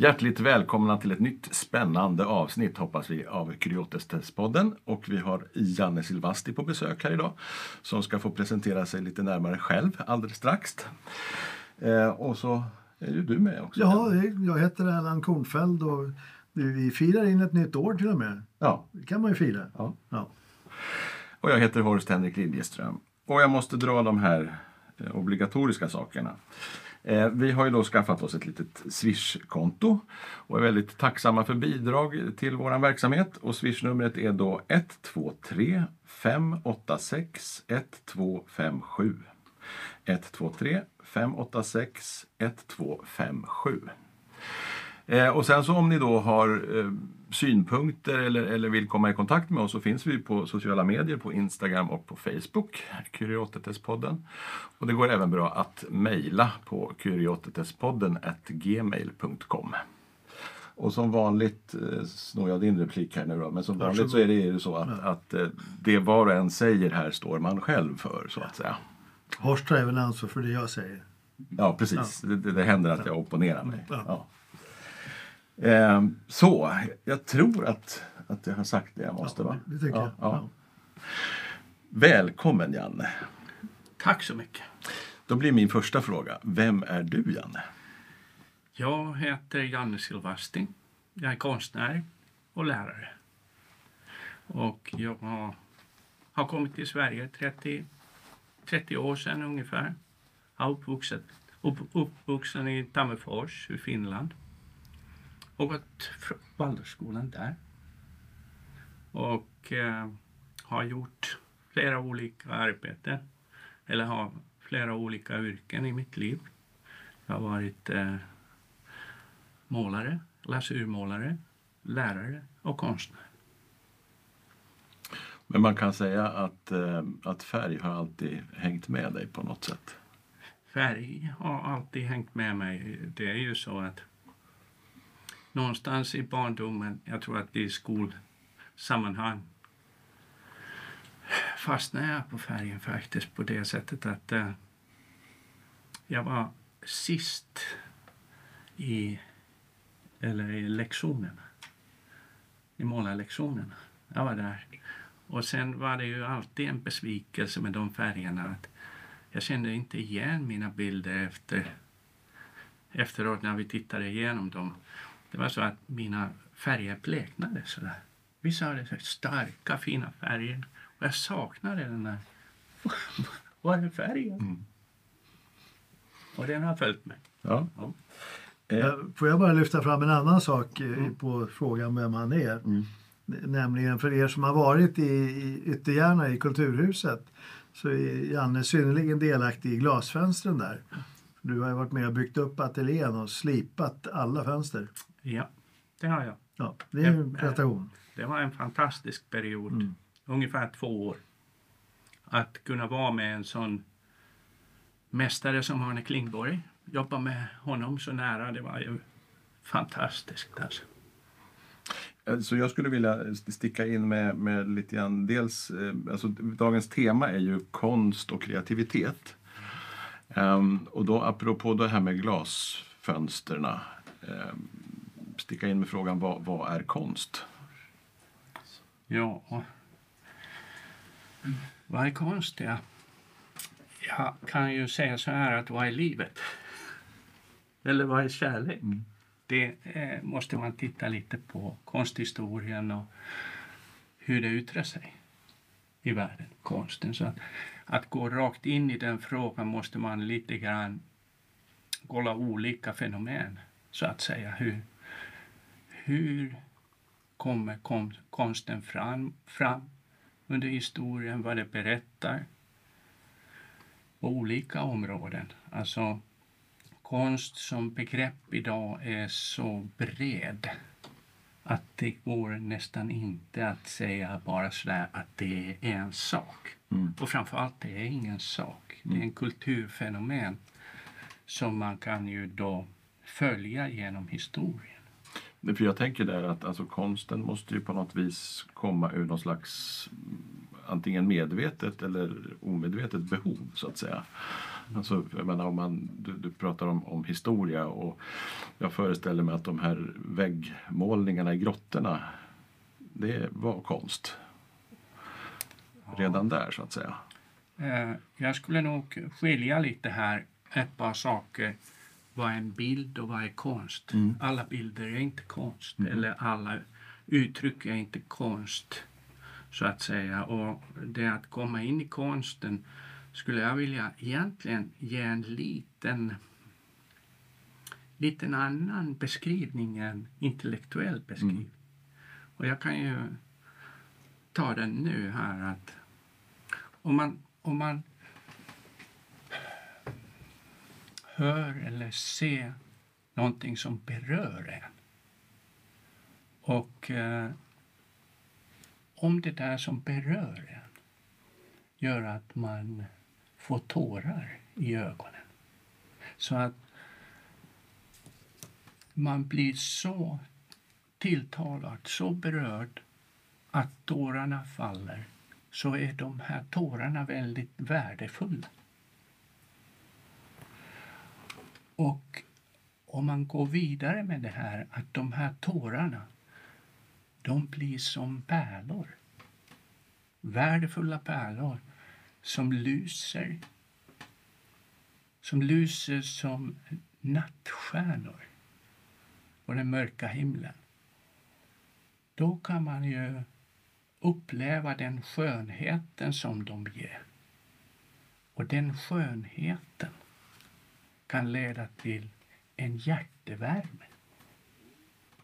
Hjärtligt välkomna till ett nytt spännande avsnitt hoppas vi av Kuriotes-podden. Och vi har Janne Silvasti på besök här idag som ska få presentera sig lite närmare själv alldeles strax. Eh, och så är ju du med också. Ja, jag heter Erland Kornfeld och vi firar in ett nytt år till och med. Ja. Det kan man ju fira. Ja. Ja. Och jag heter Horst Henrik Liljeström. Och jag måste dra de här eh, obligatoriska sakerna. Eh, vi har ju då skaffat oss ett litet Swish-konto och är väldigt tacksamma för bidrag till vår verksamhet. Och Swish-numret är då 123 586 1257. 123 586 1257. Och sen så om ni då har eh, synpunkter eller, eller vill komma i kontakt med oss så finns vi på sociala medier, på Instagram och på Facebook, Kuriotetespodden. Och det går även bra att mejla på kuriotetespodden gmail.com. Och som vanligt, eh, snor jag din replik här nu då, men som vanligt så är det ju så att, att eh, det var och en säger här står man själv för så att säga. Horst tar även ansvar för det jag säger. Ja, precis. Det, det, det händer att jag opponerar mig. Ja. Ja. Ehm, så, jag tror att, att jag har sagt det jag måste. va? Det tycker ja. Ja. Ja. Välkommen Janne. Tack så mycket. Då blir min första fråga, vem är du Janne? Jag heter Janne Silvasti. Jag är konstnär och lärare. Och jag har, har kommit till Sverige 30, 30 år sedan ungefär. Jag är uppvuxen, upp, uppvuxen i Tammerfors i Finland. Och gått Waldorfskolan där. Och eh, har gjort flera olika arbeten. Eller har flera olika yrken i mitt liv. Jag har varit eh, målare, lasurmålare, lärare och konstnär. Men man kan säga att, eh, att färg har alltid hängt med dig på något sätt. Färg har alltid hängt med mig. Det är ju så att någonstans i barndomen, jag tror att det är i skolsammanhang fastnade jag på färgen faktiskt på det sättet att eh, jag var sist i, eller i lektionerna. I målarlektionerna. Jag var där. Och sen var det ju alltid en besvikelse med de färgerna. Att jag kände inte igen mina bilder efter, efteråt när vi tittade igenom dem. Det var så att mina färger bleknade sådär. Vissa hade så starka fina färger och jag saknade den där. Vad är färgen? Och den har följt mig. Ja. Ja. Eh, Eh, Får jag bara lyfta fram en annan sak eh, på frågan vem han är? Mm. Nämligen för er som har varit i, i i Kulturhuset så är Janne synnerligen delaktig i glasfönstren där. Du har ju varit med och byggt upp ateljén och slipat alla fönster. Ja, det har jag. Ja, det är en. Det var en fantastisk period, ungefär två år. Att kunna vara med en sån mästare som Arne Klingborg, jobba med honom så nära, det var ju fantastiskt. Alltså. Eh, Så jag skulle vilja sticka in med, med lite grann, dels, eh, alltså dagens tema är ju konst och kreativitet. Ehm, och då apropå det här med glasfönsterna, um, sticka in med frågan vad, vad är konst? Ja. Vad är konst? Ja. Jag kan ju säga så här att vad är livet? Eller vad är kärlek? Det eh, måste man titta lite på konsthistorien och hur det yttrar sig i världen, konsten. Så att, att gå rakt in i den frågan måste man lite grann kolla olika fenomen, så att säga. Hur, hur kommer kom, konsten fram, fram under historien, vad det berättar på olika områden. Alltså, konst som begrepp idag är så bred att det går nästan inte att säga bara sådär att det är en sak. Mm. Och framförallt, det är ingen sak. Det är en kulturfenomen som man kan ju då följa genom historien. För jag tänker där att alltså, konsten måste ju på något vis komma ur någon slags mm, antingen medvetet eller omedvetet behov så att säga. Alltså, jag menar, om man, du, du pratar om, om historia och jag föreställer mig att de här väggmålningarna i grottorna det var konst. Redan där så att säga. Eh, Jag skulle nog skilja lite här ett par saker. Vad är en bild och vad är konst? Alla bilder är inte konst eller alla uttryck är inte konst så att säga. Och det att komma in i konsten skulle jag vilja egentligen ge en liten liten annan beskrivning än intellektuell beskrivning. Och jag kan ju ta den nu här att om man, om man hör eller ser någonting som berör en och eh, om det där som berör en gör att man får tårar i ögonen så att man blir så tilltalad, så berörd att tårarna faller så är de här tårarna väldigt värdefulla. Och om man går vidare med det här att de här tårarna de blir som pärlor. Värdefulla pärlor som lyser som lyser som nattstjärnor på den mörka himlen. Då kan man ju uppleva den skönheten som de ger. Och den skönheten kan leda till en hjärtevärme.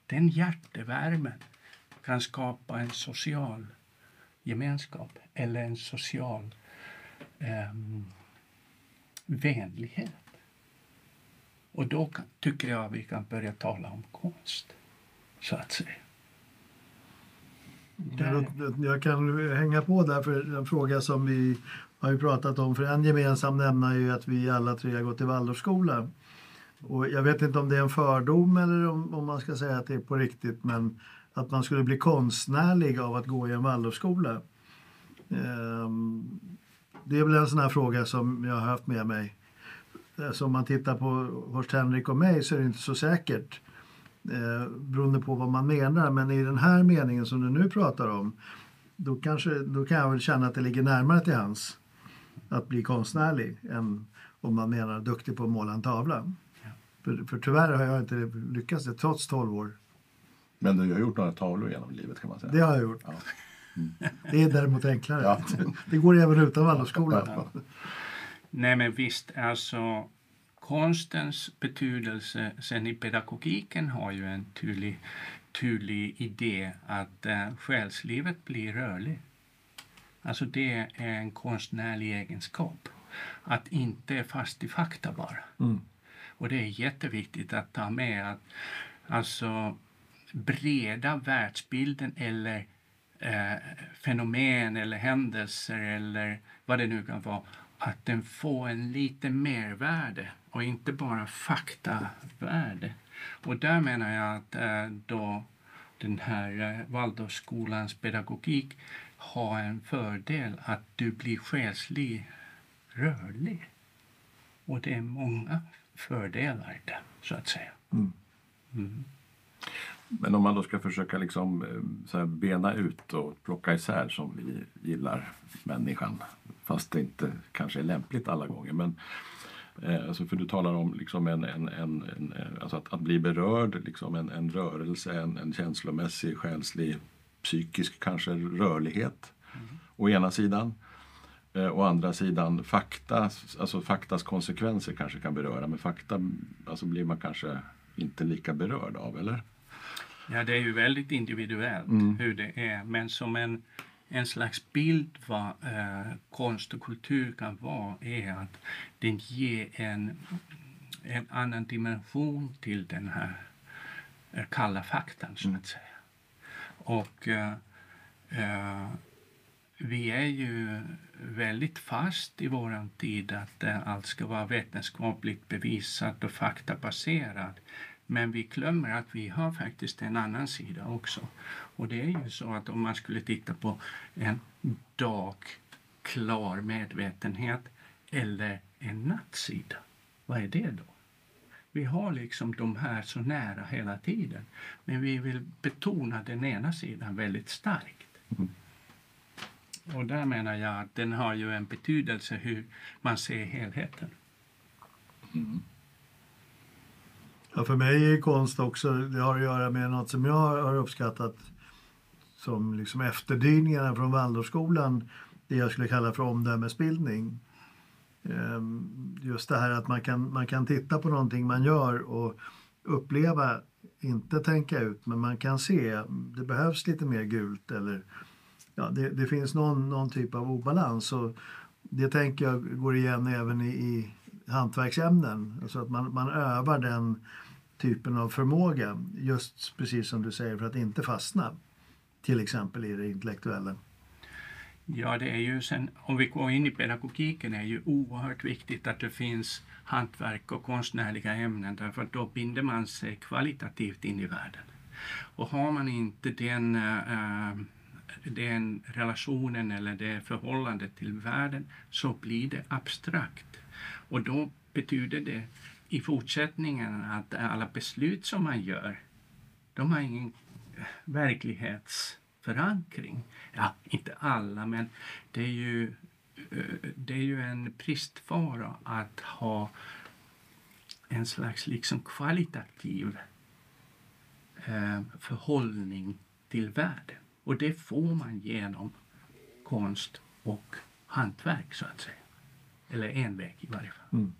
Den hjärtevärmen kan skapa en social gemenskap eller en social ehm, vänlighet. Och då kan, tycker jag vi kan börja tala om konst, så att säga. Där, Jag kan hänga på där för en fråga som vi har ju pratat om. För en gemensam nämnare är ju att vi alla tre har gått i Waldorfskola. Och jag vet inte om det är en fördom eller om, om man ska säga att det är på riktigt. Men att man skulle bli konstnärlig av att gå i en Waldorfskola. Ehm, det är väl en sån här fråga som jag har haft med mig. Så om man tittar på Horst Henrik och mig så är det inte så säkert. Eh, beroende på vad man menar. Men i den här meningen som du nu pratar om. Då, kanske, då kan jag väl känna att det ligger närmare till hans att bli konstnärlig än om man menar duktig på att måla en tavla. För, för tyvärr har jag inte lyckats det trots 12 år. Men du har gjort några tavlor genom livet kan man säga. Det har jag gjort. Ja. Det är däremot enklare. Ja. Det går även utan Waldorfskolan. Ja. Nej, men visst, alltså konstens betydelse sen i pedagogiken har ju en tydlig, tydlig idé att eh, själslivet blir rörligt. Alltså det är en konstnärlig egenskap. Att inte är fast i fakta bara. Mm. Och det är jätteviktigt att ta med att alltså breda världsbilden eller eh, fenomen eller händelser eller vad det nu kan vara, att den får en lite mervärde och inte bara faktavärde. Och där menar jag att eh, då den här eh, Waldorfskolans pedagogik har en fördel att du blir själslig rörlig. Och det är många fördelar där, så att säga. Mm. Mm. Men om man då ska försöka liksom, eh, så här, bena ut och plocka isär som vi gillar människan. Fast det inte kanske är lämpligt alla gånger. Men, alltså för du talar om liksom en, en, en, en, eh, alltså att, att bli berörd, liksom en, en rörelse, en, en känslomässig, själslig, psykisk kanske rörlighet. Å ena sidan. Eh, å andra sidan fakta, alltså faktas konsekvenser kanske kan beröra. Men fakta alltså blir man kanske inte lika berörd av, eller? Ja, det är ju väldigt individuellt Mm. hur det är. Men som en, en slags bild vad eh, konst och kultur kan vara är att den ger en, en annan dimension till den här eh, kalla faktan, så att säga. Och eh, eh, vi är ju väldigt fast i våran tid att eh, allt ska vara vetenskapligt bevisat och faktabaserat. Men vi glömmer att vi har faktiskt en annan sida också. Och det är ju så att om man skulle titta på en dag klar medvetenhet eller en nattsida, vad är det då? Vi har liksom de här så nära hela tiden, men vi vill betona den ena sidan väldigt starkt. Mm. Och där menar jag att den har ju en betydelse hur man ser helheten. Mm. Ja, för mig är konst också, det har att göra med något som jag har uppskattat som liksom efterdyningarna från Waldorfskolan, det jag skulle kalla för omdömesbildning. Ehm, just det här att man kan, man kan titta på någonting man gör och uppleva, inte tänka ut, men man kan se, det behövs lite mer gult eller ja, det, det finns någon, någon typ av obalans. Och det tänker jag går igen även i, i hantverksämnen. Alltså att man, man övar den typen av förmåga, just precis som du säger, för att inte fastna till exempel i det intellektuella. Ja, det är ju sen, om vi går in i pedagogiken är det ju oerhört viktigt att det finns hantverk och konstnärliga ämnen därför att då binder man sig kvalitativt in i världen. Och har man inte den, äh, den relationen eller det förhållandet till världen så blir det abstrakt. Och då betyder det i fortsättningen att alla beslut som man gör, de har ingen verklighetsförankring. Ja, inte alla, men det är ju, eh, det är ju en pristvara att ha en slags liksom kvalitativ eh, förhållning till världen. Och det får man genom konst och hantverk, så att säga. Eller en väg i varje fall. Mm.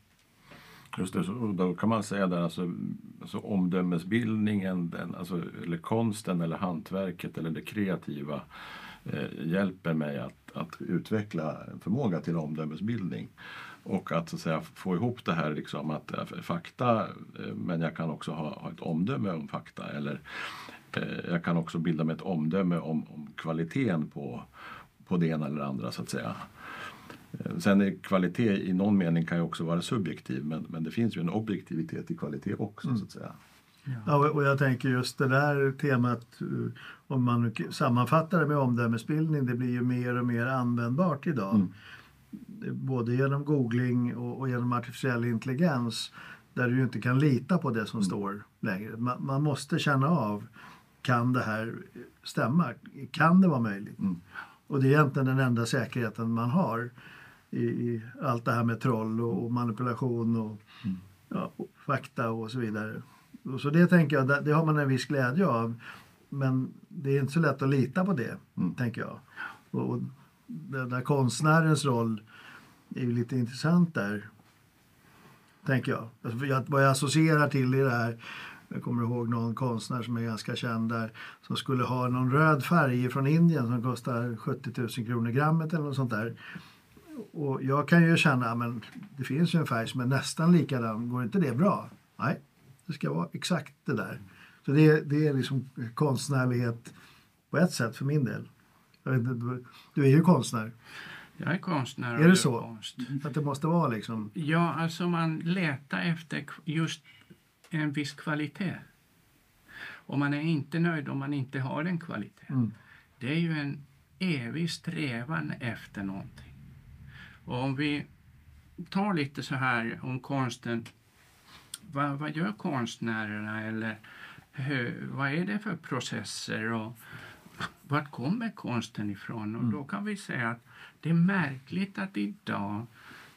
Just det, så då kan man säga där alltså, alltså omdömesbildningen, den, alltså, eller konsten eller hantverket eller det kreativa eh, hjälper mig att, att utveckla en förmåga till omdömesbildning. Och att, så att säga, få ihop det här liksom att eh, fakta, eh, men jag kan också ha, ha ett omdöme om fakta. Eller eh, jag kan också bilda mig ett omdöme om, om kvaliteten på, på det ena eller andra så att säga. Eh, sen är kvalitet i någon mening kan ju också vara subjektiv men, men det finns ju en objektivitet i kvalitet också mm. så att säga. Ja. och jag tänker just det där temat, eh, om man sammanfattar det med omdömesbildning, det blir ju mer och mer användbart idag. Mm. Både genom googling och, och, genom artificiell intelligens där du inte kan lita på det som mm. står längre. Man, man, måste känna av, kan det här stämma? Kan det vara möjligt? Mm. Och det är egentligen den enda säkerheten man har i, i allt det här med troll och, och manipulation och, mm. ja, och, fakta och så vidare. Och så det tänker jag, det, det, har man en viss glädje av. Men det är inte så lätt att lita på det, mm. tänker jag. Och, och den där konstnärens roll är ju lite intressant där, tänker jag. Alltså, jag. Vad jag associerar till i det här jag kommer ihåg någon konstnär som är ganska känd där som skulle ha någon röd färg från Indien som kostar 70 000 kronor grammet eller något sånt där. Och jag kan ju känna men det finns ju en färg som är nästan likadan, går inte det bra? Nej, det ska vara exakt det där. Så det, det är liksom konstnärlighet på ett sätt för min del. Du är ju konstnär. Jag är konstnär. Är det så? Konst. Att det måste vara liksom? Ja, alltså man letar efter just en viss kvalitet. Och man är inte nöjd om man inte har den kvaliteten. Mm. Det är ju en evig strävan efter någonting. Och om vi tar lite så här om konsten. Vad, vad gör konstnärerna eller hur, vad är det för processer och vart kommer konsten ifrån? Och mm. då kan vi säga att det är märkligt att idag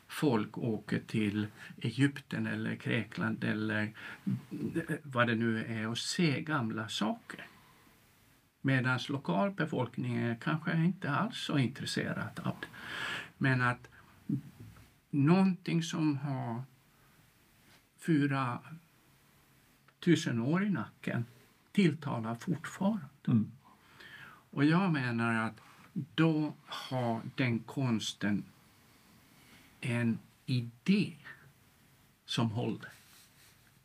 folk åker till Egypten eller Grekland eller vad det nu är och ser gamla saker. Medan lokalbefolkningen kanske inte alls så intresserad av det. Men att någonting som har fyra tusen år i nacken tilltalar fortfarande. Mm. Och jag menar att då har den konsten en idé som håller.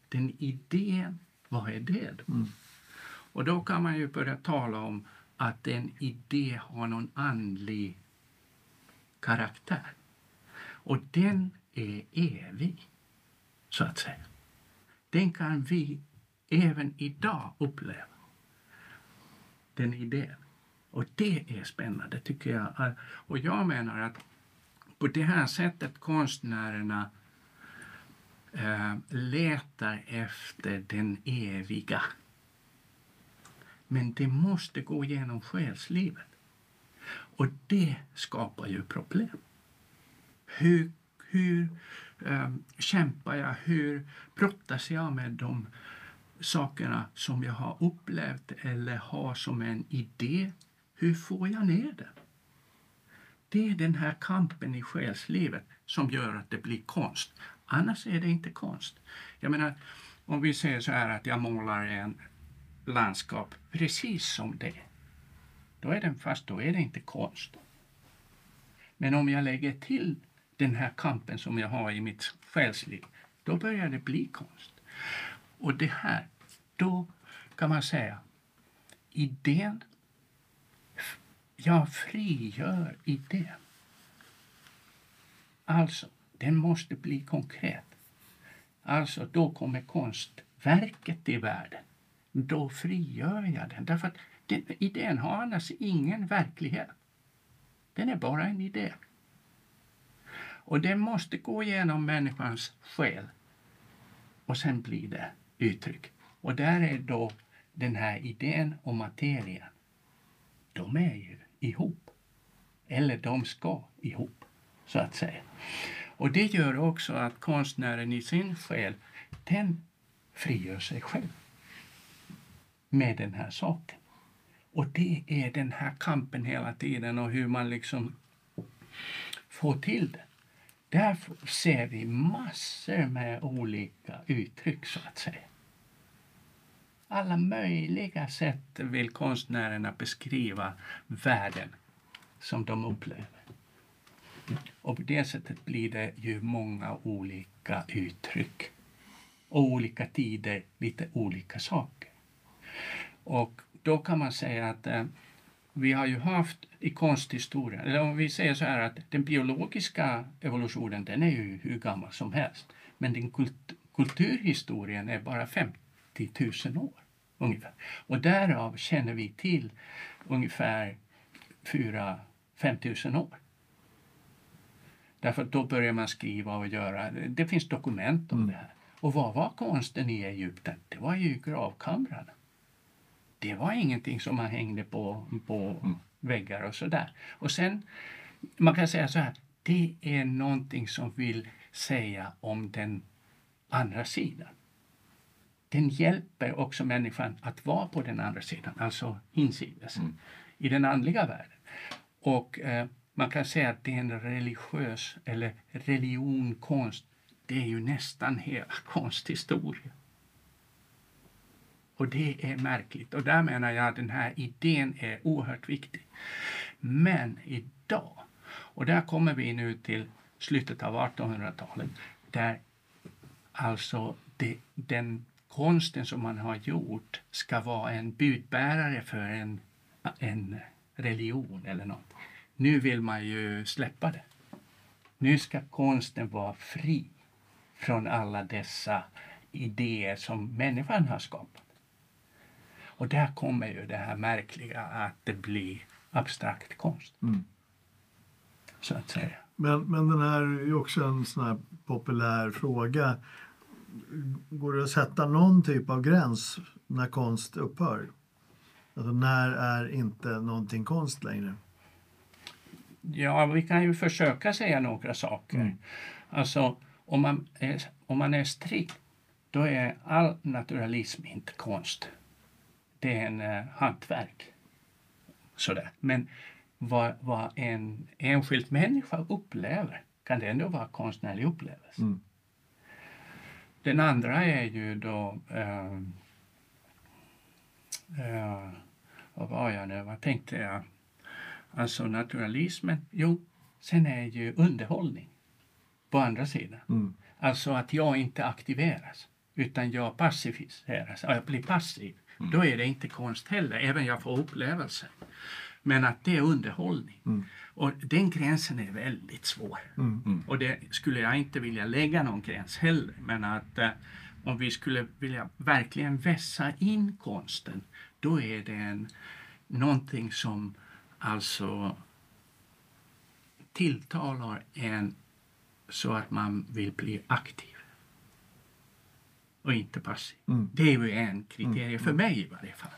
Den idén, vad är det då? Mm. Och då kan man ju börja tala om att en idé har någon andlig karaktär. Och den är evig, så att säga. Den kan vi även idag uppleva den idén. Och det är spännande tycker jag. Och jag menar att på det här sättet konstnärerna äh, letar efter den eviga. Men det måste gå genom själslivet. Och det skapar ju problem. Hur, hur ähm, kämpar jag? Hur brottas jag med de sakerna som jag har upplevt eller har som en idé? Hur får jag ner det? Det är den här kampen i själslivet som gör att det blir konst. Annars är det inte konst. Jag menar, om vi säger så här att jag målar en landskap precis som det. Då är den fast, då är det inte konst. Men om jag lägger till den här kampen som jag har i mitt själsliv, då börjar det bli konst. Och det här, då kan man säga, idén, jag frigör idén. Alltså, den måste bli konkret. Alltså, då kommer konstverket till världen. Då frigör jag den. Därför att den, idén har annars ingen verklighet. Den är bara en idé. Och den måste gå igenom människans själ och sen blir det uttryck. Och där är då den här idén och materien. De är ju ihop. Eller de ska ihop, så att säga. Och det gör också att konstnären i sin själ, den frigör sig själv med den här saken. Och det är den här kampen hela tiden och hur man liksom får till det. Där ser vi massor med olika uttryck så att säga. Alla möjliga sätt vill konstnärerna beskriva världen som de upplever. Och på det sättet blir det ju många olika uttryck. Och olika tider lite olika saker. Och då kan man säga att eh, vi har ju haft i konsthistorien, eller om vi säger så här att den biologiska evolutionen den är ju hur gammal som helst. Men den kult kulturhistorien är bara 50 000 år ungefär. Och därav känner vi till ungefär 4 5 000 år. Därför då börjar man skriva och göra, det finns dokument om mm. det här. Och vad var konsten i Egypten? Det var ju gravkamrarna. Det var ingenting som man hängde på, på mm. väggar och sådär. Och sen, man kan säga så här, det är någonting som vill säga om den andra sidan. Den hjälper också människan att vara på den andra sidan, alltså hinsides, mm. i den andliga världen. Och eh, man kan säga att det är en religiös eller religionkonst. Det är ju nästan hela konsthistorien. Och det är märkligt. Och där menar jag att den här idén är oerhört viktig. Men idag, och där kommer vi nu till slutet av 1800-talet, där alltså det, den konsten som man har gjort ska vara en budbärare för en, en religion eller något. Nu vill man ju släppa det. Nu ska konsten vara fri från alla dessa idéer som människan har skapat. Och där kommer ju det här märkliga att det blir abstrakt konst. Mm. Så att säga. Men, men den här är ju också en sån här populär fråga. Går det att sätta någon typ av gräns när konst upphör? Alltså när är inte någonting konst längre? Ja, vi kan ju försöka säga några saker. Mm. Alltså, om man, är, om man är strikt, då är all naturalism inte konst. Det är en uh, hantverk. Sådär. Men vad, vad en enskild människa upplever kan det ändå vara konstnärlig upplevelse. Mm. Den andra är ju då uh, uh, vad var jag nu? Vad tänkte jag? Alltså naturalismen. Jo, sen är ju underhållning på andra sidan. Mm. Alltså att jag inte aktiveras utan jag passiviseras. Jag blir passiv. Mm. Då är det inte konst heller, även jag får upplevelser. Men att det är underhållning. Mm. Och den gränsen är väldigt svår. Mm. mm. Och det skulle jag inte vilja lägga någon gräns heller. Men att uh, om vi skulle vilja verkligen vässa in konsten, då är det en, någonting som alltså tilltalar en så att man vill bli aktiv och inte passiv. Mm. Det är ju en kriterie för mig i varje fall.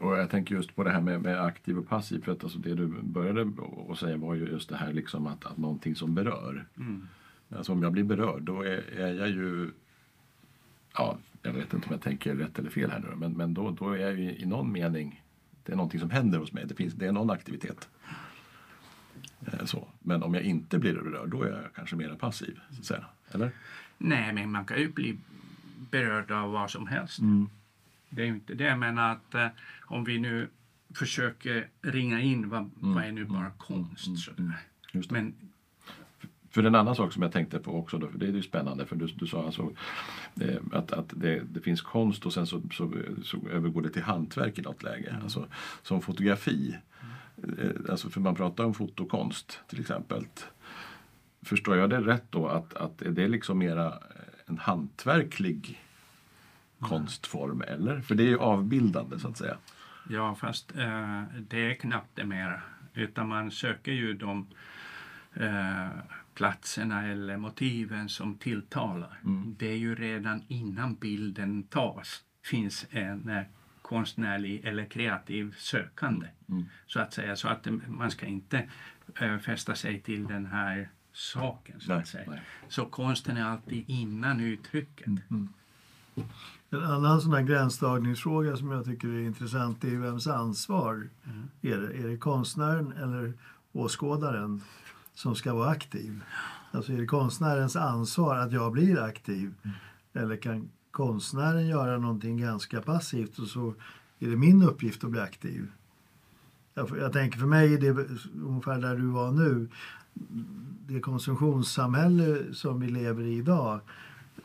Och jag tänker just på det här med, med aktiv och passiv. För att alltså det du började att säga var ju just det här liksom att, att någonting som berör. Mm. Alltså om jag blir berörd då är, är jag ju... Ja, jag vet inte om jag tänker rätt eller fel här nu men, men då, då är jag ju i någon mening... Det är någonting som händer hos mig. Det, finns, det är någon aktivitet. Eh, Så. Men om jag inte blir berörd då är jag kanske mer passiv. Så att säga. Eller? Nej, men man kan ju bli berörd av vad som helst. Det är ju inte det. Menar att eh, om vi nu försöker ringa in vad, vad är nu bara konst. sådär. Just det. Men För en annan sak som jag tänkte på också, då, för det är ju spännande, för du, du sa alltså eh, att, att det, det finns konst och sen så, så, så övergår det till hantverk i något läge. Alltså, som fotografi, eh, alltså för man pratar om fotokonst till exempel. Förstår jag det rätt då att, att är det liksom mera en hantverklig konstform eller? För det är ju avbildande så att säga. Ja, fast eh, det är knappt det mera. Utan man söker ju de eh, platserna eller motiven som tilltalar. Det är ju redan innan bilden tas finns en eh, konstnärlig eller kreativ sökande. Så att säga. Så att man ska inte eh, fästa sig till den här saken. Så, Nej, att säga. nej. så konsten är alltid innan uttrycket. En annan sån här gränsdragningsfråga som jag tycker är intressant är vems ansvar är det? Är det konstnären eller åskådaren som ska vara aktiv? Alltså är det konstnärens ansvar att jag blir aktiv? Eller kan konstnären göra någonting ganska passivt och så är det min uppgift att bli aktiv? Jag, jag tänker för mig är det ungefär där du var nu. Det konsumtionssamhälle som vi lever i idag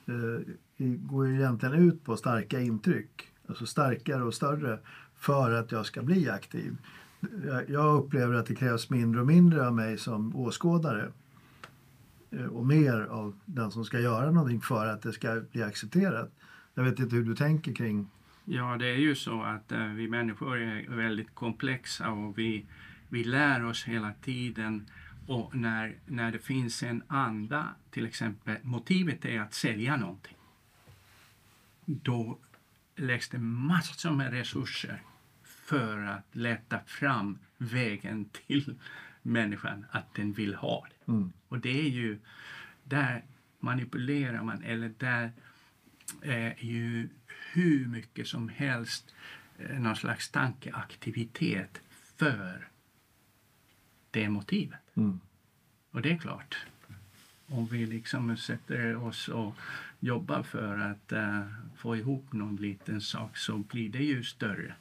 eh, går ju egentligen ut på starka intryck. Alltså starkare och större för att jag ska bli aktiv. Jag, jag upplever att det krävs mindre och mindre av mig som åskådare eh, och mer av den som ska göra någonting för att det ska bli accepterat. Jag vet inte hur du tänker kring... Ja, det är ju så att eh, vi människor är väldigt komplexa och vi, vi lär oss hela tiden. Och när, när det finns en anda, till exempel motivet är att sälja någonting. Då läggs det massor med resurser för att leta fram vägen till människan att den vill ha det. Och det är ju, där manipulerar man eller där är ju hur mycket som helst eh, någon slags tankeaktivitet för det motivet. Och det är klart, om vi liksom sätter oss och jobbar för att eh, få ihop någon liten sak så blir det ju större.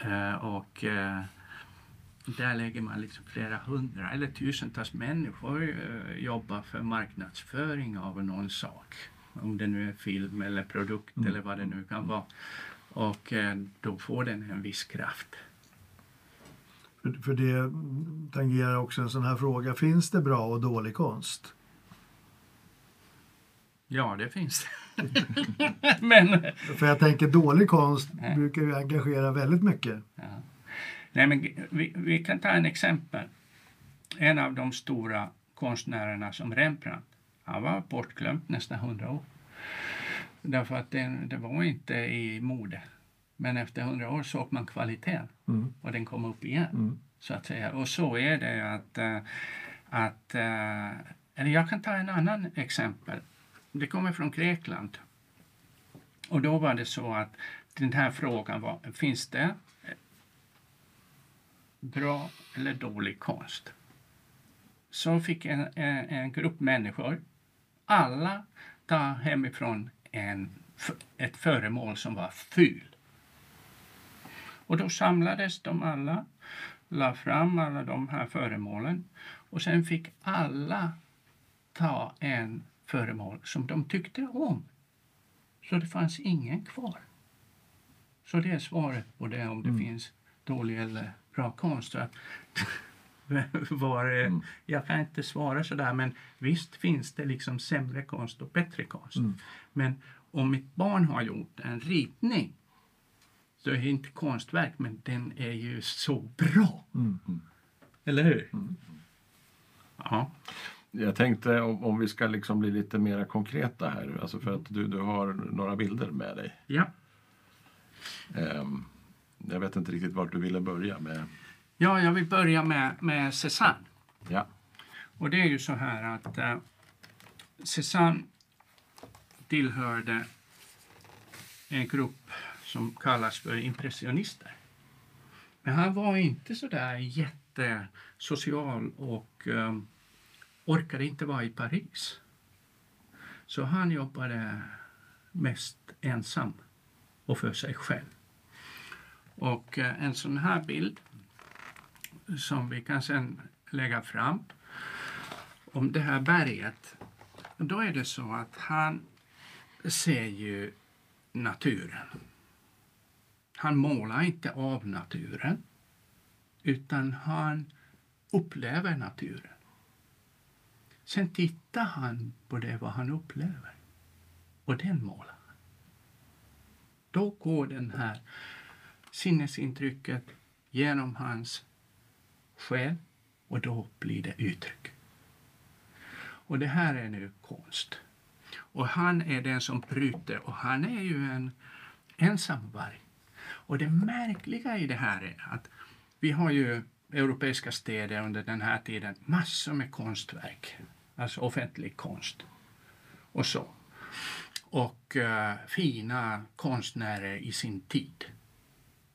Eh, och eh, där lägger man liksom flera hundra eller tusentals människor jobbar för marknadsföring av någon sak. Om det nu är film eller produkt eller vad det nu kan vara. Och då får den en viss kraft. För, för det tangerar också en sån här fråga. Finns det bra och dålig konst? Ja, det finns det. Men För jag tänker dålig konst brukar ju engagera väldigt mycket. Nej, men vi, vi kan ta en exempel. En av de stora konstnärerna som Rembrandt, han var bortglömd nästan hundra år. Därför att det, det var inte i mode. Men efter hundra år såg man kvaliteten och den kom upp igen. Så att säga. Och så är det att, eh, att eh, eller jag kan ta en annan exempel. Det kommer från Grekland. Och då var det så att den här frågan var, finns det bra eller dålig konst. Så fick en, en, en grupp människor, alla ta hemifrån en, ett föremål som var ful. Och då samlades de alla, la fram alla de här föremålen och sen fick alla ta en föremål som de tyckte om. Så det fanns ingen kvar. Så det är svaret på det om det finns dålig eller bra konst. Så var, mm. Jag kan inte svara sådär men visst finns det liksom sämre konst och bättre konst. Mm. Men om mitt barn har gjort en ritning så är det inte konstverk men den är ju så bra. Mm. Eller hur? Mm. Ja. Jag tänkte om, om vi ska liksom bli lite mer konkreta här, alltså för att du, du har några bilder med dig. Ja. Um, jag vet inte riktigt vart du ville börja med. Ja, jag vill börja med, med Cézanne. Ja. Och det är ju så här att uh, Cézanne tillhörde en grupp som kallas för impressionister. Men han var inte så där jättesocial och um, orkade inte vara i Paris. Så han jobbade mest ensam och för sig själv. Och uh, en sån här bild som vi kan sen lägga fram om det här berget. Då är det så att han ser ju naturen. Han målar inte av naturen utan han upplever naturen. Sen tittar han på det vad han upplever och den målar han. Då går den här sinnesintrycket genom hans själ och då blir det uttryck. Och det här är nu konst. Och han är den som bryter och han är ju en ensamvarg. Och det märkliga i det här är att vi har ju europeiska städer under den här tiden massor med konstverk, alltså offentlig konst och så. Och uh, fina konstnärer i sin tid.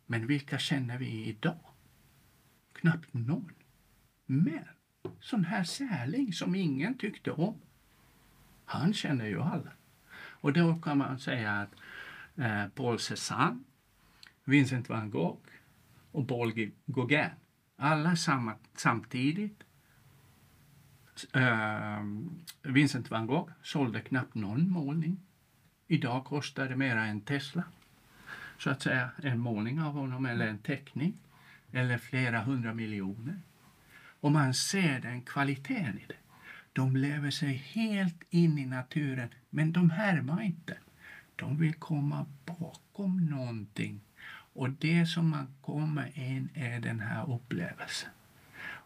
Men vilka känner vi idag? Knappt någon. Men sån här särling som ingen tyckte om, han känner ju alla. Och då kan man säga att eh, Paul Cézanne, Vincent van Gogh och Paul Gauguin, alla samma, samtidigt. Uh, Vincent van Gogh sålde knappt någon målning. Idag kostar det mera än Tesla. Så att säga en målning av honom eller en teckning eller flera hundra miljoner. Och man ser den kvaliteten i det. De lever sig helt in i naturen, men de härmar inte. De vill komma bakom någonting. Och det som man kommer in är den här upplevelsen.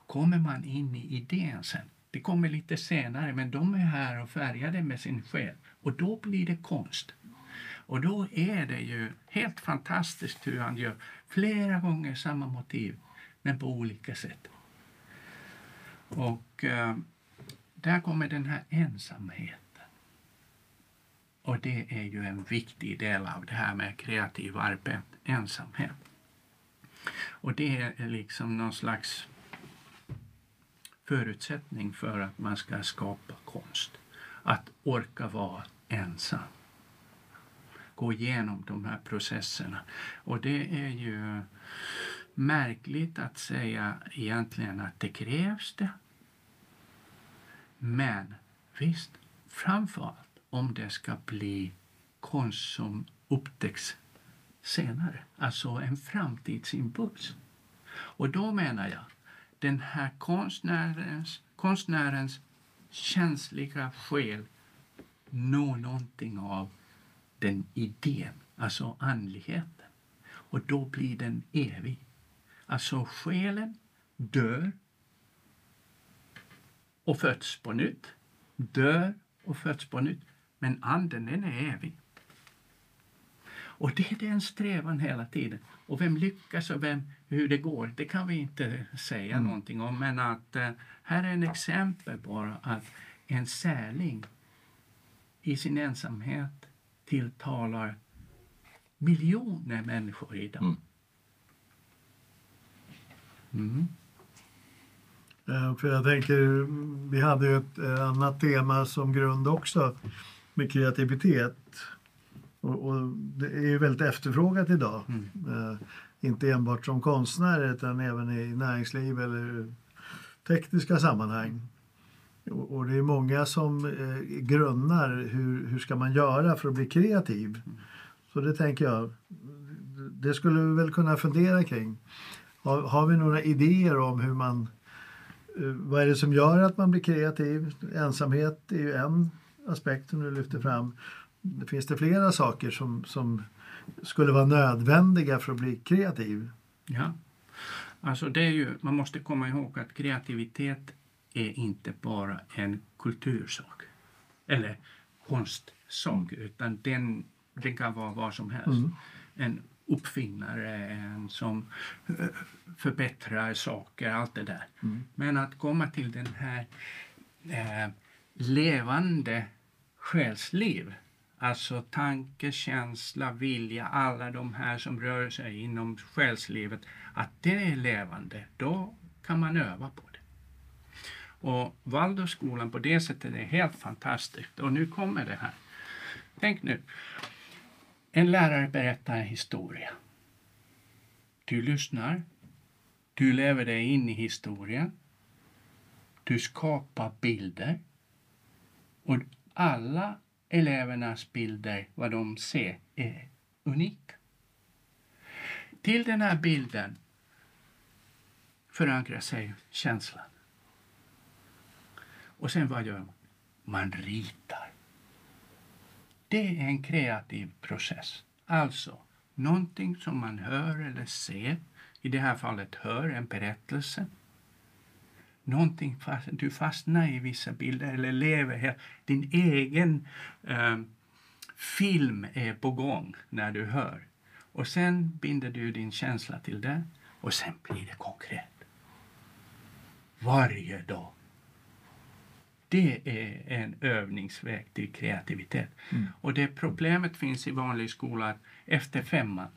Kommer man in i idén sen, det kommer lite senare, men de är här och färgade med sin själ. Och då blir det konst. Och då är det ju helt fantastiskt hur han gör flera gånger samma motiv, men på olika sätt. Och eh, där kommer den här ensamheten. Och det är ju en viktig del av det här med kreativ arbete, ensamhet. Och det är liksom någon slags förutsättning för att man ska skapa konst. Att orka vara ensam. Gå igenom de här processerna. Och det är ju märkligt att säga egentligen att det krävs det. Men visst, framför allt om det ska bli konst som upptäcks senare, alltså en framtidsimpuls. Och då menar jag, den här konstnärens, konstnärens känsliga själ når någonting av den idén, alltså andligheten. Och då blir den evig. Alltså själen dör och föds på nytt, dör och föds på nytt. Men anden den är evig. Och det är den strävan hela tiden. Och vem lyckas och vem, hur det går, det kan vi inte säga mm. någonting om. Men att uh, här är en exempel på att en särling i sin ensamhet tilltalar miljoner människor idag. Mm. Mm. Eh, för jag tänker, vi hade ju ett eh, annat tema som grund också med kreativitet. Och, och det är ju väldigt efterfrågat idag. Mm. Uh, inte enbart som konstnär utan även i näringsliv eller tekniska sammanhang. Och, och det är många som uh, grunnar hur, hur ska man göra för att bli kreativ. Mm. Så det tänker jag, det skulle vi väl kunna fundera kring. Har, har vi några idéer om hur man eh, vad är det som gör att man blir kreativ? Ensamhet är ju en aspekt som du lyfter fram. Det finns det flera saker som, som skulle vara nödvändiga för att bli kreativ? Ja. Alltså det är ju, man måste komma ihåg att kreativitet är inte bara en kultursak eller konstsak utan den, den kan vara vad som helst. Mm. En uppfinnare, en som eh, förbättrar saker, allt det där. Mm. Men att komma till den här eh, levande själsliv, alltså tanke, känsla, vilja, alla de här som rör sig inom själslivet, att det är levande, då kan man öva på det. Och Waldorfskolan på det sättet är helt fantastiskt. Och nu kommer det här. Tänk nu. En lärare berättar en historia. Du lyssnar. Du lever dig in i historien. Du skapar bilder. Och alla elevernas bilder, vad de ser, är unika. Till den här bilden förankrar sig känslan. Och sen vad gör man? Man ritar. Det är en kreativ process. Alltså, någonting som man hör eller ser, i det här fallet hör en berättelse. Någonting fast, du fastnar i vissa bilder eller lever här. Din egen eh, film är på gång när du hör. Och sen binder du din känsla till det och sen blir det konkret. Varje dag. Det är en övningsväg till kreativitet. Och det problemet finns i vanlig skola att efter femman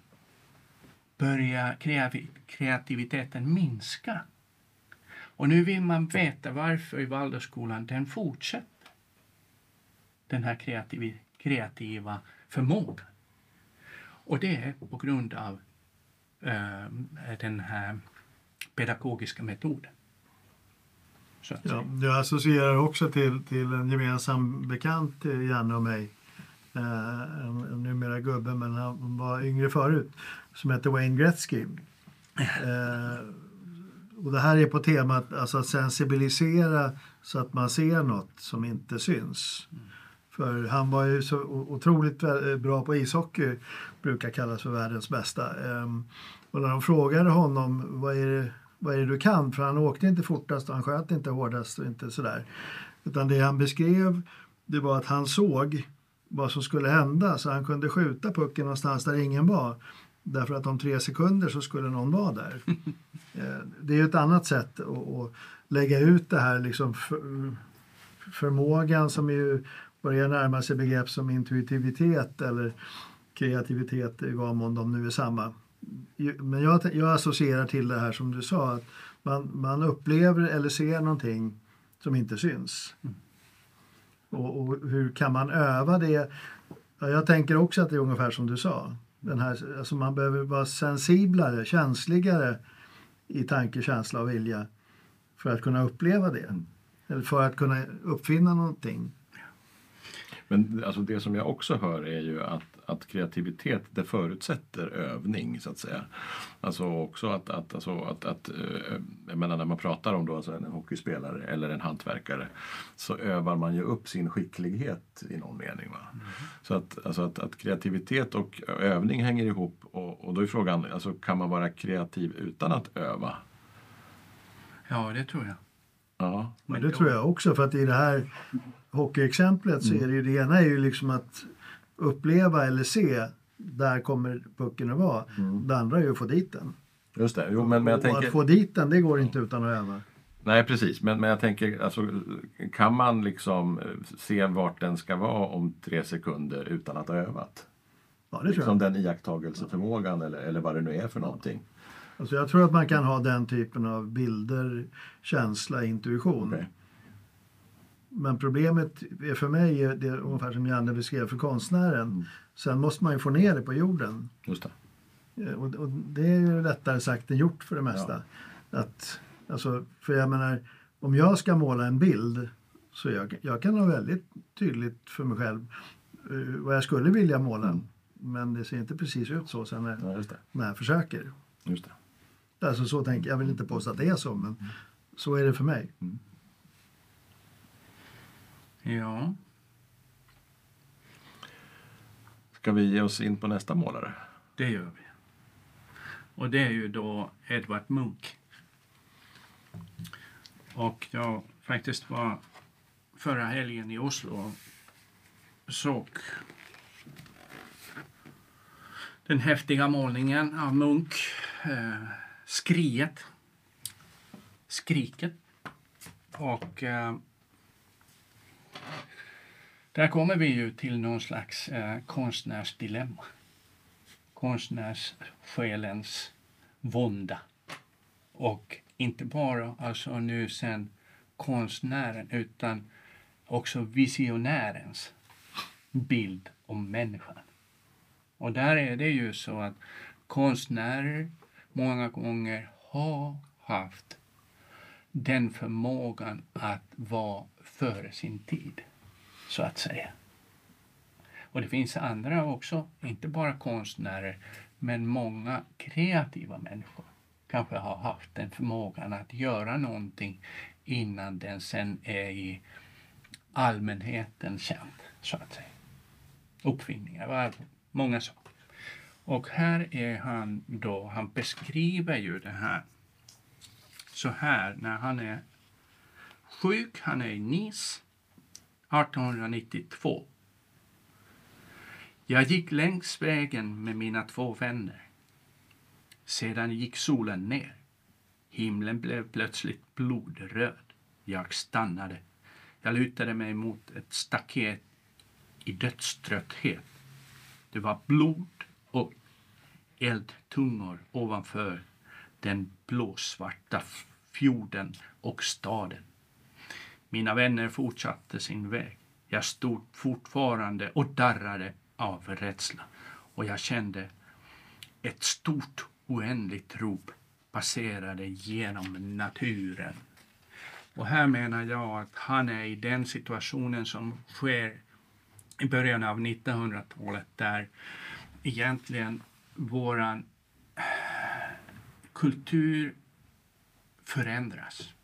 börjar kreativiteten minska. Och nu vill man veta varför i Waldorfskolan den fortsätter. Den här kreativ, kreativa förmågan. Och det är på grund av eh, den här pedagogiska metoden. Ja, jag associerar också till, till en gemensam bekant till Janne och mig. Eh, en, en numera gubbe, men han var yngre förut. Som heter Wayne Gretzky. Eh, och det här är på temat alltså att sensibilisera så att man ser något som inte syns. För han var ju så otroligt eh, bra på ishockey, brukar kallas för världens bästa. Ehm, och när de frågade honom vad är, det, vad är det du kan, för han åkte inte fortast och han sköt inte hårdast och inte sådär. Utan det han beskrev det var att han såg vad som skulle hända så han kunde skjuta pucken någonstans där ingen var. Därför att om tre sekunder så skulle någon vara där. Eh, det är ju ett annat sätt att, lägga ut det här liksom för, förmågan som ju börjar närma sig begrepp som intuitivitet eller kreativitet i vad mån de nu är samma. Men jag, jag associerar till det här som du sa, att man, man upplever eller ser någonting som inte syns. Och, och hur kan man öva det? Ja, jag tänker också att det är ungefär som du sa. Den här, alltså man behöver vara sensiblare, känsligare i tanke, känsla och vilja för att kunna uppleva det. Eller för att kunna uppfinna någonting. Men alltså det som jag också hör är ju att, att kreativitet det förutsätter övning så att säga. Alltså också att, att, alltså att, att eh, jag menar när man pratar om då alltså en hockeyspelare eller en hantverkare så övar man ju upp sin skicklighet i någon mening. Va? Så att, alltså att, att kreativitet och övning hänger ihop och, och då är frågan, alltså, kan man vara kreativ utan att öva? ja, det tror jag. Ja, Men det tror jag också, för att i det här hockeyexemplet så är det ju det ena är ju liksom att uppleva eller se, där kommer pucken att vara. Det andra är ju att få dit den. just det. Jo, men, men jag och tänker... att få dit den, det går inte utan att öva. Nej precis, men, men jag tänker, alltså, kan man liksom eh, se vart den ska vara om tre sekunder utan att ha övat? Ja, det tror Liksom jag. den iakttagelseförmågan eller, eller vad det nu är för någonting. Alltså jag tror att man kan ha den typen av bilder, känsla, intuition. Okej. Men problemet är för mig, är det är ungefär som Janne beskrev för konstnären. Mm. Sen måste man ju få ner det på jorden. Just det. Eh, Och, och det är ju lättare sagt än gjort för det mesta. Att, alltså, för jag menar, om jag ska måla en bild så jag, jag kan ha väldigt tydligt för mig själv eh, vad jag skulle vilja måla. Men det ser inte precis ut så sen när, Ja, när jag försöker. Just det. Alltså så tänker jag, vill inte påstå att det är så, men, Så är det för mig. Ja. Ska vi ge oss in på nästa målare? Det gör vi. Och det är ju då Edvard Munch. Och jag faktiskt var förra helgen i Oslo och såg den häftiga målningen av Munch, eh, Skriet. Skriket. Och eh, där kommer vi ju till någon slags eh, konstnärsdilemma konstnärssjälens vånda. Och inte bara alltså nu sen konstnären utan också visionärens bild om människan. Och där är det ju så att konstnärer många gånger har haft den förmågan att vara före sin tid, så att säga. Och det finns andra också, inte bara konstnärer, men många kreativa människor kanske har haft den förmågan att göra någonting innan den sen är i allmänheten känd, så att säga. Uppfinningar, många saker. Och här är han då, han beskriver ju det här så här när han är sjuk, han är i Nice 1892. Jag gick längs vägen med mina två vänner. Sedan gick solen ner. Himlen blev plötsligt blodröd. Jag stannade. Jag lutade mig mot ett staket i dödströtthet. Det var blod och eldtungor ovanför den blåsvarta fjorden och staden. Mina vänner fortsatte sin väg. Jag stod fortfarande och darrade av rädsla och jag kände ett stort oändligt rop passerade genom naturen. Och här menar jag att han är i den situationen som sker i början av 1900-talet där egentligen våran kultur förändras.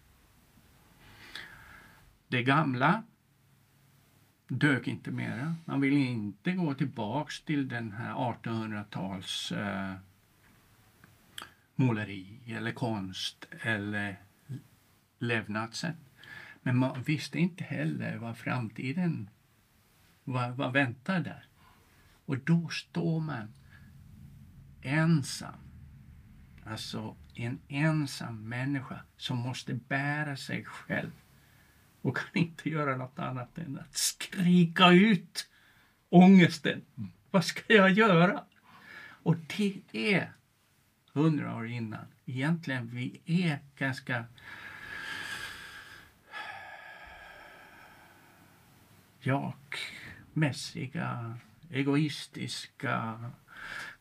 Det gamla dök inte mera. Man vill inte gå tillbaks till den här 1800-tals eh, måleri eller konst eller levnadssätt. Men man visste inte heller vad framtiden vad, vad väntar där. Och då står man ensam. Alltså en ensam människa som måste bära sig själv och kan inte göra något annat än att skrika ut ångesten. Mm. Vad ska jag göra? Och det är hundra år innan. Egentligen, vi är ganska jakmässiga, egoistiska,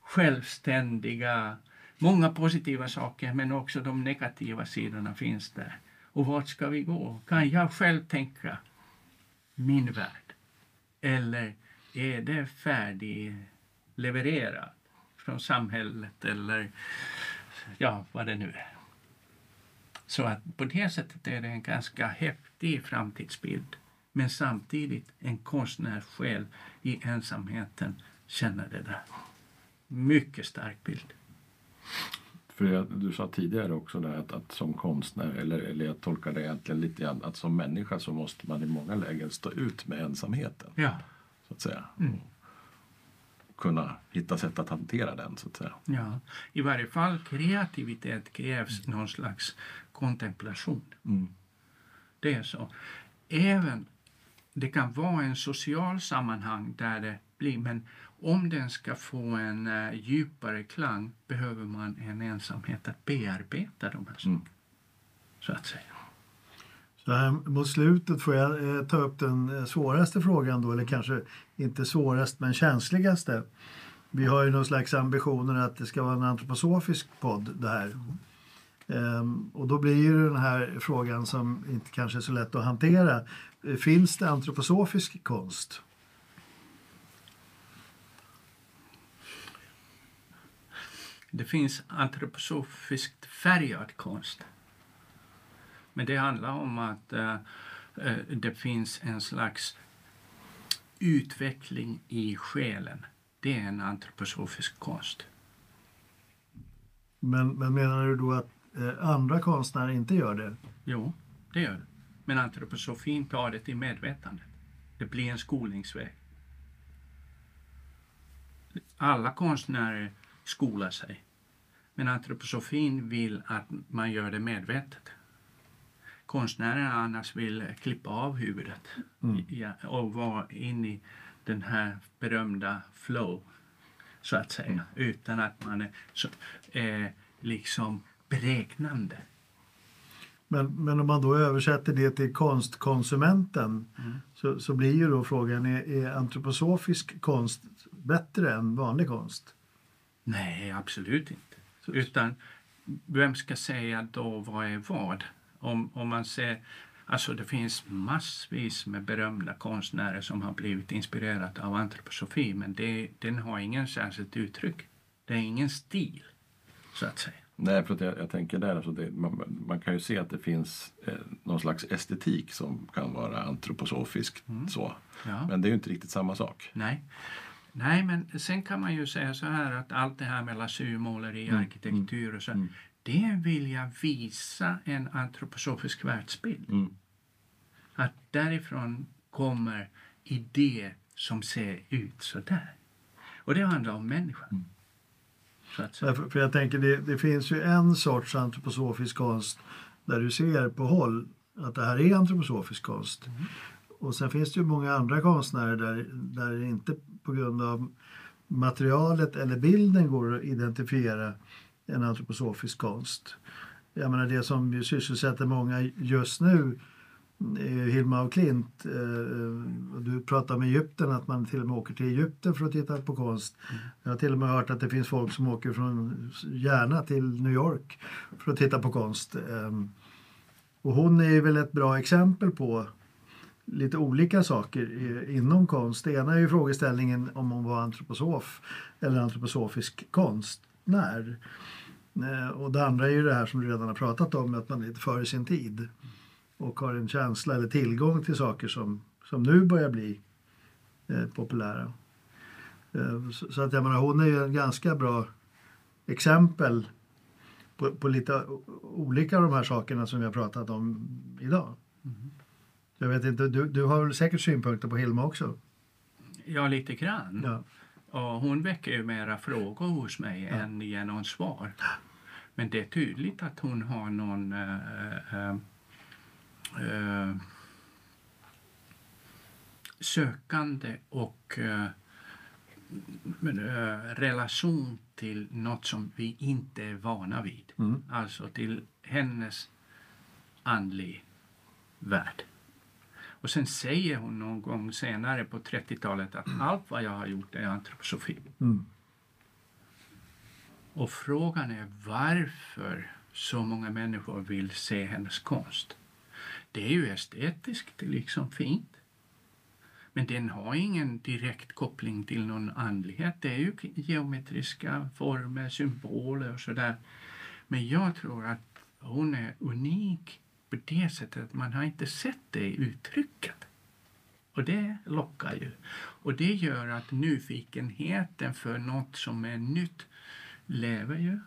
självständiga. Många positiva saker, men också de negativa sidorna finns där. Och vart ska vi gå? Kan jag själv tänka min värld? Eller är det färdiglevererat från samhället eller ja, vad det nu är. Så att på det sättet är det en ganska häftig framtidsbild. Men samtidigt en konstnärssjäl i ensamheten känner det där. Mycket stark bild. För jag, du sa tidigare också där att, att som konstnär, eller, eller jag tolkar det egentligen lite grann, att som människa så måste man i många lägen stå ut med ensamheten. Ja. Så att säga. Mm. Och kunna hitta sätt att hantera den så att säga. Ja, i varje fall kreativitet krävs någon slags kontemplation. Mm. Det är så. Även det kan vara en social sammanhang där det blir, men om den ska få en uh, djupare klang behöver man en ensamhet att bearbeta de här sakerna. Mm. Så att säga. Så här mot slutet får jag eh, ta upp den eh, svåraste frågan då, eller kanske inte svårast men känsligaste. Vi har ju någon slags ambitioner att det ska vara en antroposofisk podd det här. Ehm, och då blir ju den här frågan som inte kanske är så lätt att hantera. Finns det antroposofisk konst? Det finns antroposofiskt färgad konst. Men det handlar om att eh, eh, det finns en slags utveckling i själen. Det är en antroposofisk konst. Men, men menar du då att eh, andra konstnärer inte gör det? Jo, det gör det. Men antroposofin tar det till medvetandet. Det blir en skolningsväg. Alla konstnärer skolar sig. Men antroposofin vill att man gör det medvetet. Konstnären annars vill klippa av huvudet Mm. ja, och vara in i den här berömda flow, så att säga. Utan att man är så, eh, liksom beräknande. Men, men om man då översätter det till konstkonsumenten Mm. så, så blir ju då frågan, är, är antroposofisk konst bättre än vanlig konst? Nej, absolut inte. Utan vem ska säga då vad är vad? Om, om man ser, alltså det finns massvis med berömda konstnärer som har blivit inspirerade av antroposofi men det, den har ingen särskilt uttryck. Det är ingen stil, så att säga. Nej, för att jag, jag tänker där, alltså det, man, man kan ju se att det finns eh, någon slags estetik som kan vara antroposofisk. Så. Ja. Men det är ju inte riktigt samma sak. Nej. Nej, men sen kan man ju säga så här att allt det här med lassurmåleri, arkitektur och så, det vill jag visa en antroposofisk världsbild. Mm. Att därifrån kommer idéer som ser ut så där. Och det handlar om människan. Så att säga. Därför, för jag tänker, det, det finns ju en sorts antroposofisk konst där du ser på håll att det här är antroposofisk konst. Mm. Och sen finns det ju många andra konstnärer där, där det inte på grund av materialet eller bilden går att identifiera en antroposofisk konst. Jag menar det som sysselsätter många just nu är Hilma och Klint. Eh, Du pratar om Egypten, att man till och med åker till Egypten för att titta på konst. Jag har till och med hört att det finns folk som åker från Järna till New York för att titta på konst. Eh, Och hon är väl ett bra exempel på lite olika saker inom konst. Det ena är ju frågeställningen om hon var antroposof eller antroposofisk konstnär. Eh, och det andra är ju det här som du redan har pratat om, att man är lite före sin tid och har en känsla eller tillgång till saker som, som nu börjar bli eh, populära. Eh, så, så att jag menar, hon är ju en ganska bra exempel på, på lite olika av de här sakerna som vi har pratat om idag. Mm-hmm. Jag vet inte, du, du har väl säkert synpunkter på Hilma också? Ja, lite grann. Ja. Och hon väcker ju mera frågor hos mig än ger någon svar. Men det är tydligt att hon har någon eh, eh, sökande och relation till något som vi inte är vana vid. Mm. Alltså till hennes andlig värld. Och sen säger hon någon gång senare på 30-talet att allt vad jag har gjort är antroposofi. Mm. Och frågan är varför så många människor vill se hennes konst. Det är ju estetiskt, liksom fint. Men den har ingen direkt koppling till någon andlighet. Det är ju geometriska former, symboler och sådär. Men jag tror att hon är unik på det sättet att man har inte sett det uttrycket. Och det lockar ju. Och det gör att nyfikenheten för något som är nytt lever ju.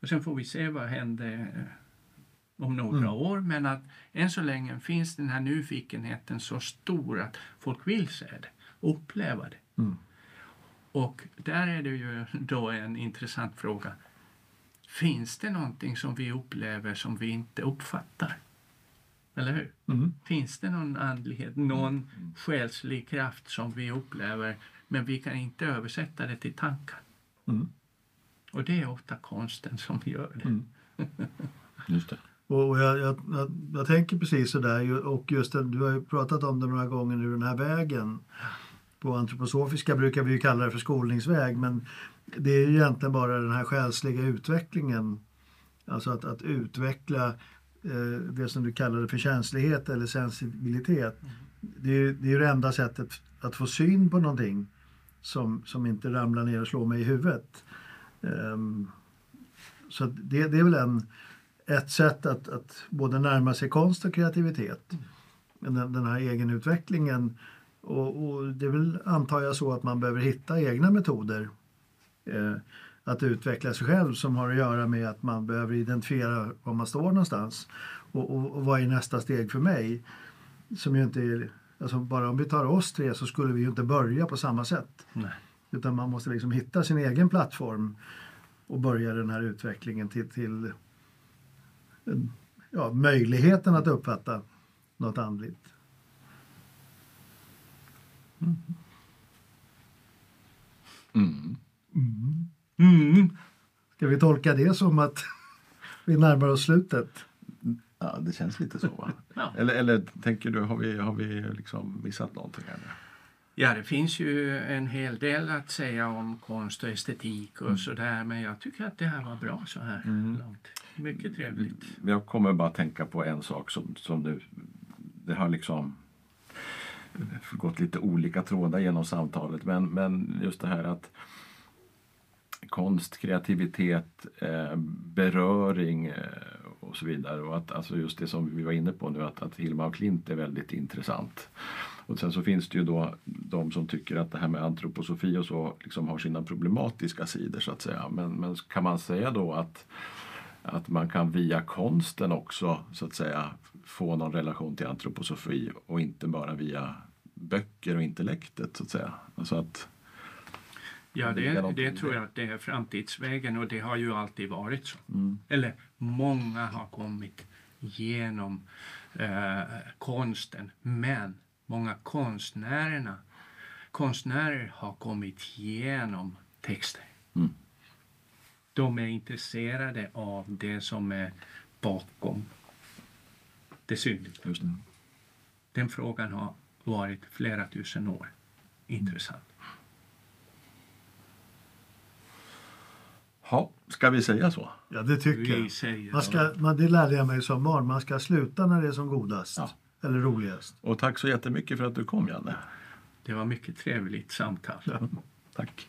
Och sen får vi se vad händer eh, om några Mm. år. Men att än så länge finns den här nyfikenheten så stor att folk vill se det, uppleva det. Mm. Och där är det ju då en intressant fråga. Finns det någonting som vi upplever som vi inte uppfattar? Eller hur? Mm. Finns det någon andlighet, någon själslig kraft som vi upplever men vi kan inte översätta det till tankar? Mm. Och det är ofta konsten som gör det. Mm. Just det. Och jag, jag, jag, jag tänker precis så där. Och just det, du har ju pratat om det några gånger nu, den här vägen. På antroposofiska brukar vi ju kalla det för skolningsväg. Men det är ju egentligen bara den här själsliga utvecklingen. Alltså att, att utveckla det som du kallade för känslighet eller sensibilitet. Det är, ju- det är ju det enda sättet att få syn på någonting som, som inte ramlar ner och slår mig i huvudet. Ehm, så det, det är väl en, ett sätt att, att både närma sig konst och kreativitet. Den, den här egenutvecklingen. Och, och det är väl, antar jag, så att man behöver hitta egna metoder eh, att utveckla sig själv som har att göra med att man behöver identifiera var man står någonstans. Och, och, och vad är nästa steg för mig? Som ju inte är, alltså bara om vi tar oss tre så skulle vi ju inte börja på samma sätt. Nej. Utan man måste liksom hitta sin egen plattform och börja den här utvecklingen till, till ja, möjligheten att uppfatta något andligt. Mm. Mm. Ska vi tolka det som att vi närmar oss slutet? Ja, det känns lite så va? Ja. Eller, eller tänker du, har vi, har vi liksom missat någonting här nu? Ja, det finns ju en hel del att säga om konst och estetik och Mm. sådär. Men jag tycker att det här var bra så här långt. Mycket trevligt. Jag kommer bara tänka på en sak som, som nu, det har liksom gått lite olika trådar genom samtalet. Men, men just det här att konst, kreativitet, eh, beröring eh, och så vidare. Och att, alltså just det som vi var inne på nu, att, att Hilma af Klint är väldigt intressant. Och sen så finns det ju då de som tycker att det här med antroposofi och så liksom har sina problematiska sidor så att säga. Men, men kan man säga då att att man kan via konsten också så att säga få någon relation till antroposofi och inte bara via böcker och intellektet så att säga. Alltså att, Ja, Det det, tror jag att det är framtidsvägen och det har ju alltid varit så. mm, Eller många har kommit genom eh, konsten. Men många konstnärerna, konstnärer har kommit genom texter. Mm. De är intresserade av det som är bakom det synliga. Den frågan har varit flera tusen år intressant. Ja, ska vi säga så? Ja, det tycker Vi jag. säger Man ska, man, det lärde jag mig som barn. Man ska sluta när det är som godast. Ja. Eller roligast. Och tack så jättemycket för att du kom Janne. det var mycket trevligt samtal. Tack.